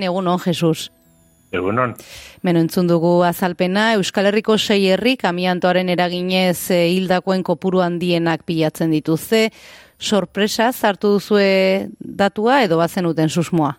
Egun on, Jesus. Egunon. Beno, entzun dugu azalpena, Euskal Herriko sei herrik amiantoaren eraginez eh, hildakoen kopuru handienak pilatzen dituzte. Sorpresa, zartu duzue datua edo bazen uten susmoa?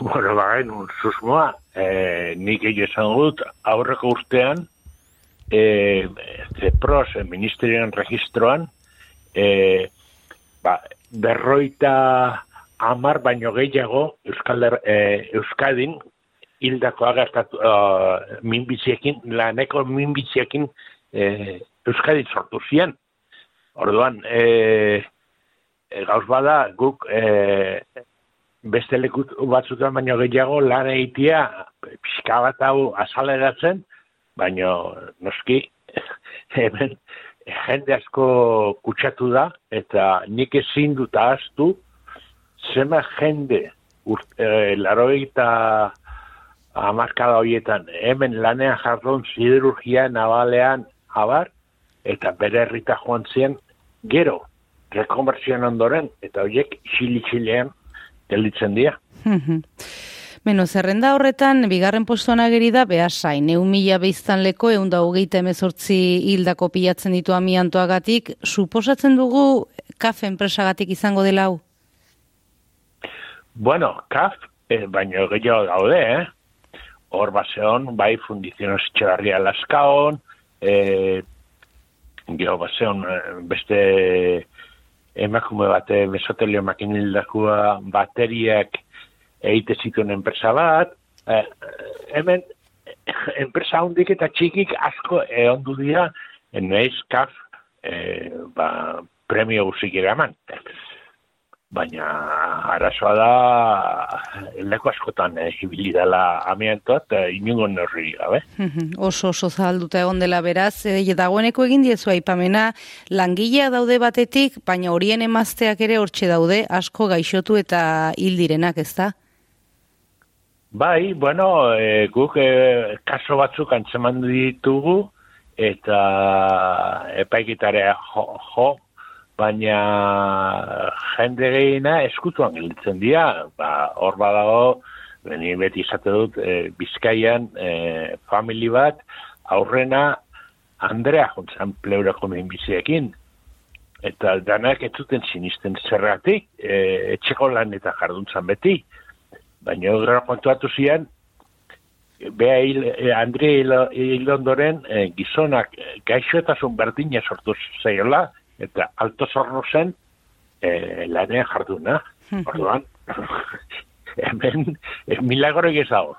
Bueno, bagain, un susmoa, eh, nik egin esan dut, aurreko urtean, eh, CEPROS, eh, Ministerioen Registroan, eh, ba, berroita amar baino gehiago Euskal eh, Euskadin hildakoa gertatu uh, minbiziekin, laneko minbiziekin eh, Euskadin sortu zian. Orduan, eh, eh, gauz bada, guk eh, beste leku batzutan baino gehiago lan egitea pixka bat hau azaleratzen, baino noski hemen jende asko kutsatu da, eta nik ezin dut ahaztu, zema jende urt, e, laro eta amarkada horietan hemen lanean jardun siderurgia nabalean abar, eta bere herrita joan zien gero, rekonversioen ondoren, eta horiek xili-xilean gelditzen dira. Beno, zerrenda horretan, bigarren postuan ageri da, behasain, eun mila beiztanleko, eun da hogeita emezortzi hildako pilatzen ditu amiantoagatik, suposatzen dugu kafe enpresagatik izango dela hau? Bueno, kaf, eh, baino gehiago daude, eh? Hor baseon, bai, fundiziones etxegarria laskaon, eh, gero baseon, eh, beste emakume bate mesotelio makinildakua bateriak egite zituen enpresa bat, eh, hemen enpresa hundik eta txikik asko eondu dira, neiz kaf, eh, ba, premio guzik eraman. Baina arazoa da leko askotan eh, ibili dela amiantoa eta inungo neurri gabe. oso oso zahalduta egon dela beraz, e, dagoeneko egin diezu aipamena, langilea daude batetik, baina horien emazteak ere hortxe daude, asko gaixotu eta hil direnak, ezta? Bai, bueno, e, guk e, kaso batzuk antzeman ditugu eta epaikitarea jo, jo baina jende gehiena eskutuan gelditzen dira, ba, hor badago, beni beti izate dut, e, Bizkaian e, famili bat, aurrena Andrea juntzan pleurako minbiziekin. Eta danak ez zuten sinisten zergatik, e, etxeko lan eta jarduntzan beti. Baina gero kontuatu zian, beha hil, e, Andre hil, ondoren gizonak gaixotasun berdina sortu zaiola, eta alto zorro zen e, lanean jarduna. Orduan, hemen e, milagorek ez dago.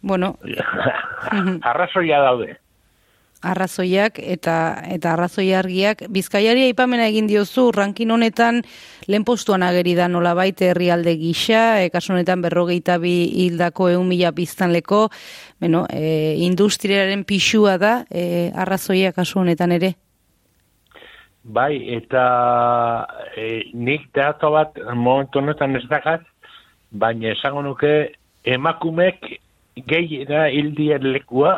Bueno, Arrazoia daude. arrazoiak eta eta arrazoi argiak Bizkaiari aipamena egin diozu rankin honetan lehen postuan ageri da nolabait herrialde gisa, e, kasu honetan berrogeita bi hildako eun mila biztanleko, bueno, e, industriaren pixua da e, arrazoia kasu honetan ere. Bai, eta e, nik dato bat momentu honetan ez dakat, baina esango nuke emakumek gehi da hildien lekua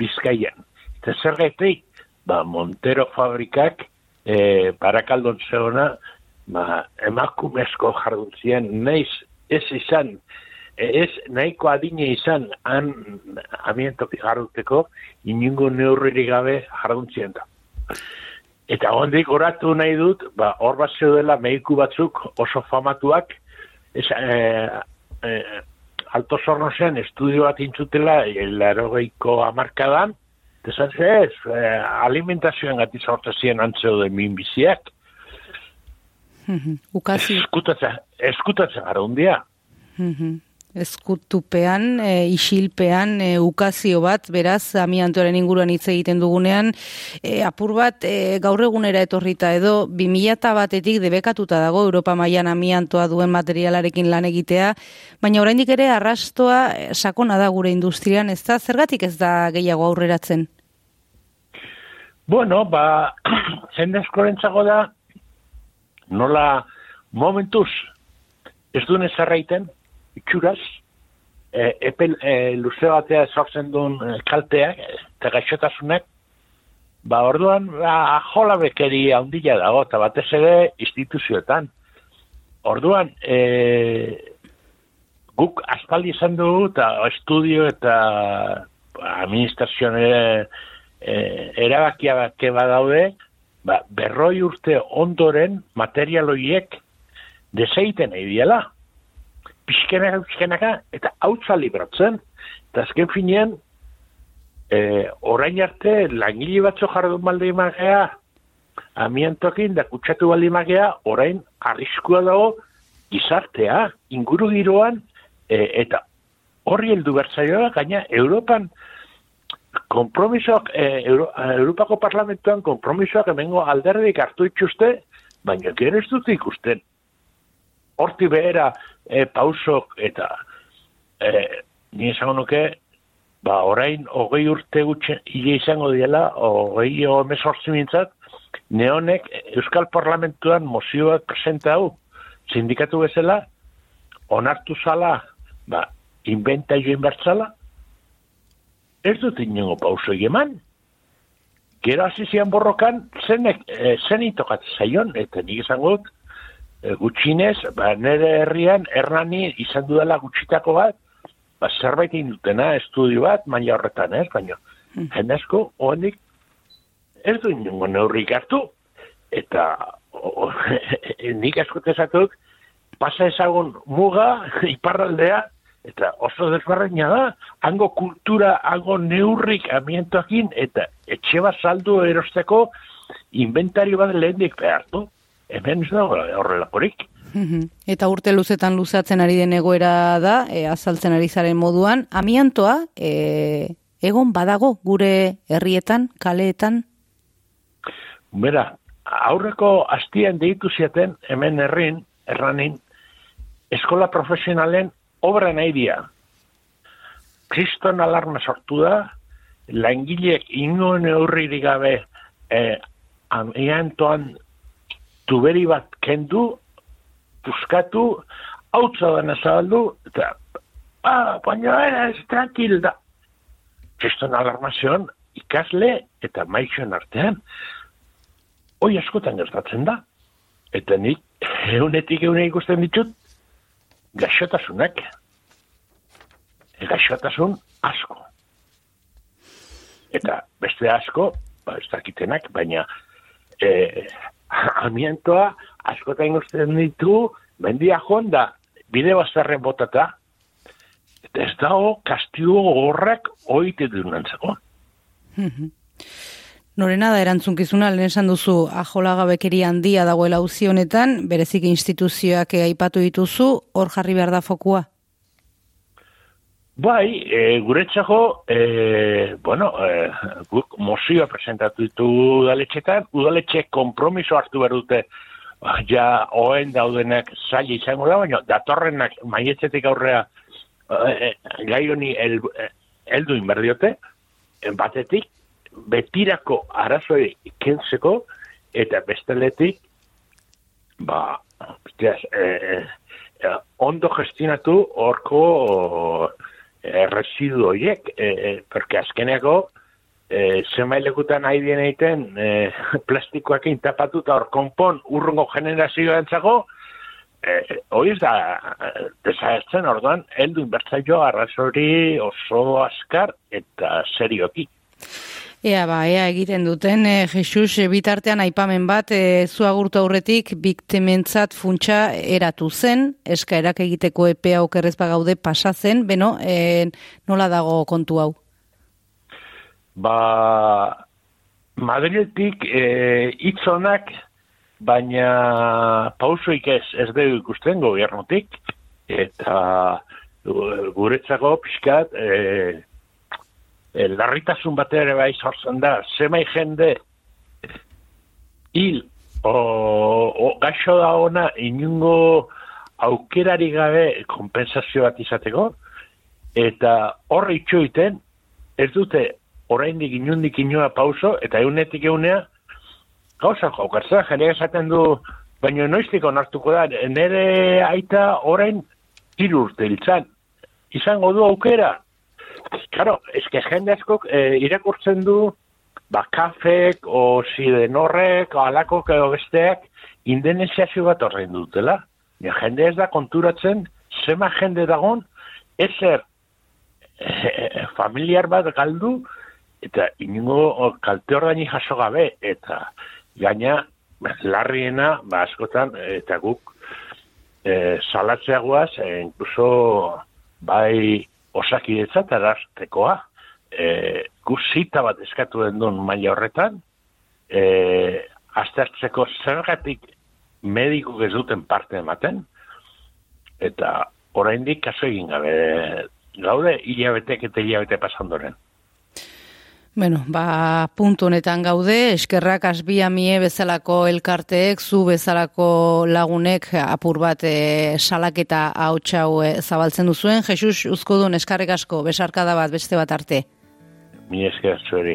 Bizkaian. Eta zer gaitik, ba, Montero fabrikak e, barakaldon zeona, ba, emakumezko jarduntzien, naiz ez izan, e, ez nahiko adine izan han amientoki jarduteko, inungo neurririk gabe jarduntzien da. Eta hondik oratu nahi dut, ba, hor bat zeudela mediku batzuk oso famatuak, ez, e, e, alto zorno zen estudio bat intzutela, larogeiko amarkadan, eta esan ze ez, e, alimentazioen gati sortu ziren antzeu de minbiziak. Ukazi. Eskutatzen, eskutatzen gara hundia. Eskutupean, e, isilpean, e, ukazio bat, beraz, amiantoaren inguruan hitz egiten dugunean, e, apur bat e, gaur egunera etorrita edo, 2000 batetik debekatuta dago Europa mailan amiantoa duen materialarekin lan egitea, baina oraindik ere arrastoa e, sakona da gure industrian, ez da, zergatik ez da gehiago aurreratzen? Bueno, ba, jende askorentzako da, nola momentuz ez duen ezarraiten, itxuraz, e, epel e, luze batea sortzen duen e, kalteak eta gaixotasunak, ba orduan ba, jola bekeri handila dago, eta batez ere instituzioetan. Orduan, e, guk aspaldi izan dugu, eta estudio eta administrazioan e, erabakia bat daude, ba, berroi urte ondoren materialoiek deseiten nahi diela. Piskenaka, piskenaka, eta hautza libratzen. Eta azken finean, e, orain arte, langile batzu jardun balde imagea, amiantokin da kutsatu balde imagea, orain arriskua dago gizartea, inguru giroan, e, eta horri heldu bertzaioa, gaina Europan kompromisoak, e, Euro, Europako parlamentuan kompromisoak emengo alderdik hartu itxuste, baina gero ez dut ikusten. Horti behera e, pausok eta e, ni esango nuke, ba, orain hogei urte gutxe hile izango diela, hogei homez hortzi mintzat, neonek Euskal Parlamentuan mozioak presenta hau, sindikatu bezala, onartu zala, ba, inventa joan bertzala, ez dut inongo pauso egeman. Gero hasi zian borrokan, zenek, e, zen itokat zaion, eta nik gut, e, gutxinez, ba, nire herrian, hernani izan dudala gutxitako bat, ba, zerbait indutena, estudio bat, maila horretan, ez, baina, hmm. jendezko, oendik, ez du inongo neurrik hartu, eta o, nik askotezatuk, pasa ezagun muga, iparraldea, eta oso desbarreina da, hango kultura, hango neurrik amientoakin, eta etxe bat saldu erosteko inventario bat lehendik behartu. Hemen ez da horrelakorik. Eta urte luzetan luzatzen ari den egoera da, e, azaltzen ari zaren moduan, amiantoa, e, egon badago gure herrietan, kaleetan? Bera, aurreko hastian deitu ziaten, hemen herrin, erranin, eskola profesionalen obra nahi dia. Kriston alarma sortu da, langileek inoen eurririk gabe eh, amiantoan tuberi bat kendu, puskatu, hautza dena zabaldu, eta, ah, baina era, ez tranquil da. Kriston alarma zion, ikasle eta maixoen artean, hoi askotan gertatzen da. Eta nik, eunetik eune ikusten ditut, gaixotasunak. E gaixotasun asko. Eta beste asko, ba, ez dakitenak, baina e, amientoa askotan ikusten ditu, mendia jonda, bide bazarren botata, eta ez dago kastio horrek oite dunan zago. Norena da erantzunkizuna, lehen esan duzu ajolaga bekeri handia dagoela uzi honetan, berezik instituzioak aipatu dituzu, hor jarri behar da fokua? Bai, e, guretzako, e, bueno, e, guk mozioa presentatu ditu udaletxetan, udaletxe kompromiso hartu behar dute, ba, ja, oen daudenak zaila izango da, baina datorrenak maietzetik aurrea e, e, gai honi el, eldu inberdiote, batetik, betirako arazoi ikentzeko, eta besteletik, ba, bestiaz, e, e, ondo gestionatu orko e, residu horiek, e, e, porque azkeneko, e, zemailekutan nahi bien egiten, e, plastikoak intapatu eta hor konpon urrungo generazioa entzago, e, hori da, desagertzen orduan, heldu inbertzaio arrazori oso askar eta serioki. Ea ba, ea egiten duten, e, Jesus, e, bitartean aipamen bat, e, zuagurtu aurretik, biktimentzat funtsa eratu zen, eskaerak egiteko epea okerrez bagaude pasatzen, beno, e, nola dago kontu hau? Ba, Madriletik e, itzonak, baina pausoik ez, ez dugu ikusten gobernotik, eta guretzako pixkat, e, e, larritasun bat ere bai sortzen da, zemai jende hil o, o gaixo da ona inungo aukerari gabe kompensazio bat izateko, eta horre itxoiten, ez dute oraindik inundik inoa pauso, eta eunetik eunea, gauza jokartza, jene esaten du, baina noiztik onartuko da, nire aita orain tirurte hiltzan, izango du aukera, Claro, es que jende asko eh, irakurtzen du ba kafek o sidenorrek o alako edo besteak indeneziazio bat horrein dutela. Ja, jende ez da konturatzen zema jende dagon, ezer e, familiar bat galdu, eta ingo kalte ordaini jaso gabe, eta gaina larriena, ba, askotan, eta guk e, salatzeagoaz, e, incluso bai osakidetzat araztekoa, e, gu zita bat eskatu den duen maila horretan, e, aztertzeko zergatik mediku ez duten parte ematen, eta oraindik kaso egin gabe. Gaude, hilabetek eta hilabete pasandoren. Bueno, ba, puntu honetan gaude, eskerrak asbia mie bezalako elkarteek, zu bezalako lagunek apur bat e, salaketa hau e, zabaltzen duzuen. Jesus, uzko duen eskarrik asko, besarkada bat, beste bat arte. Mi esker, zueri.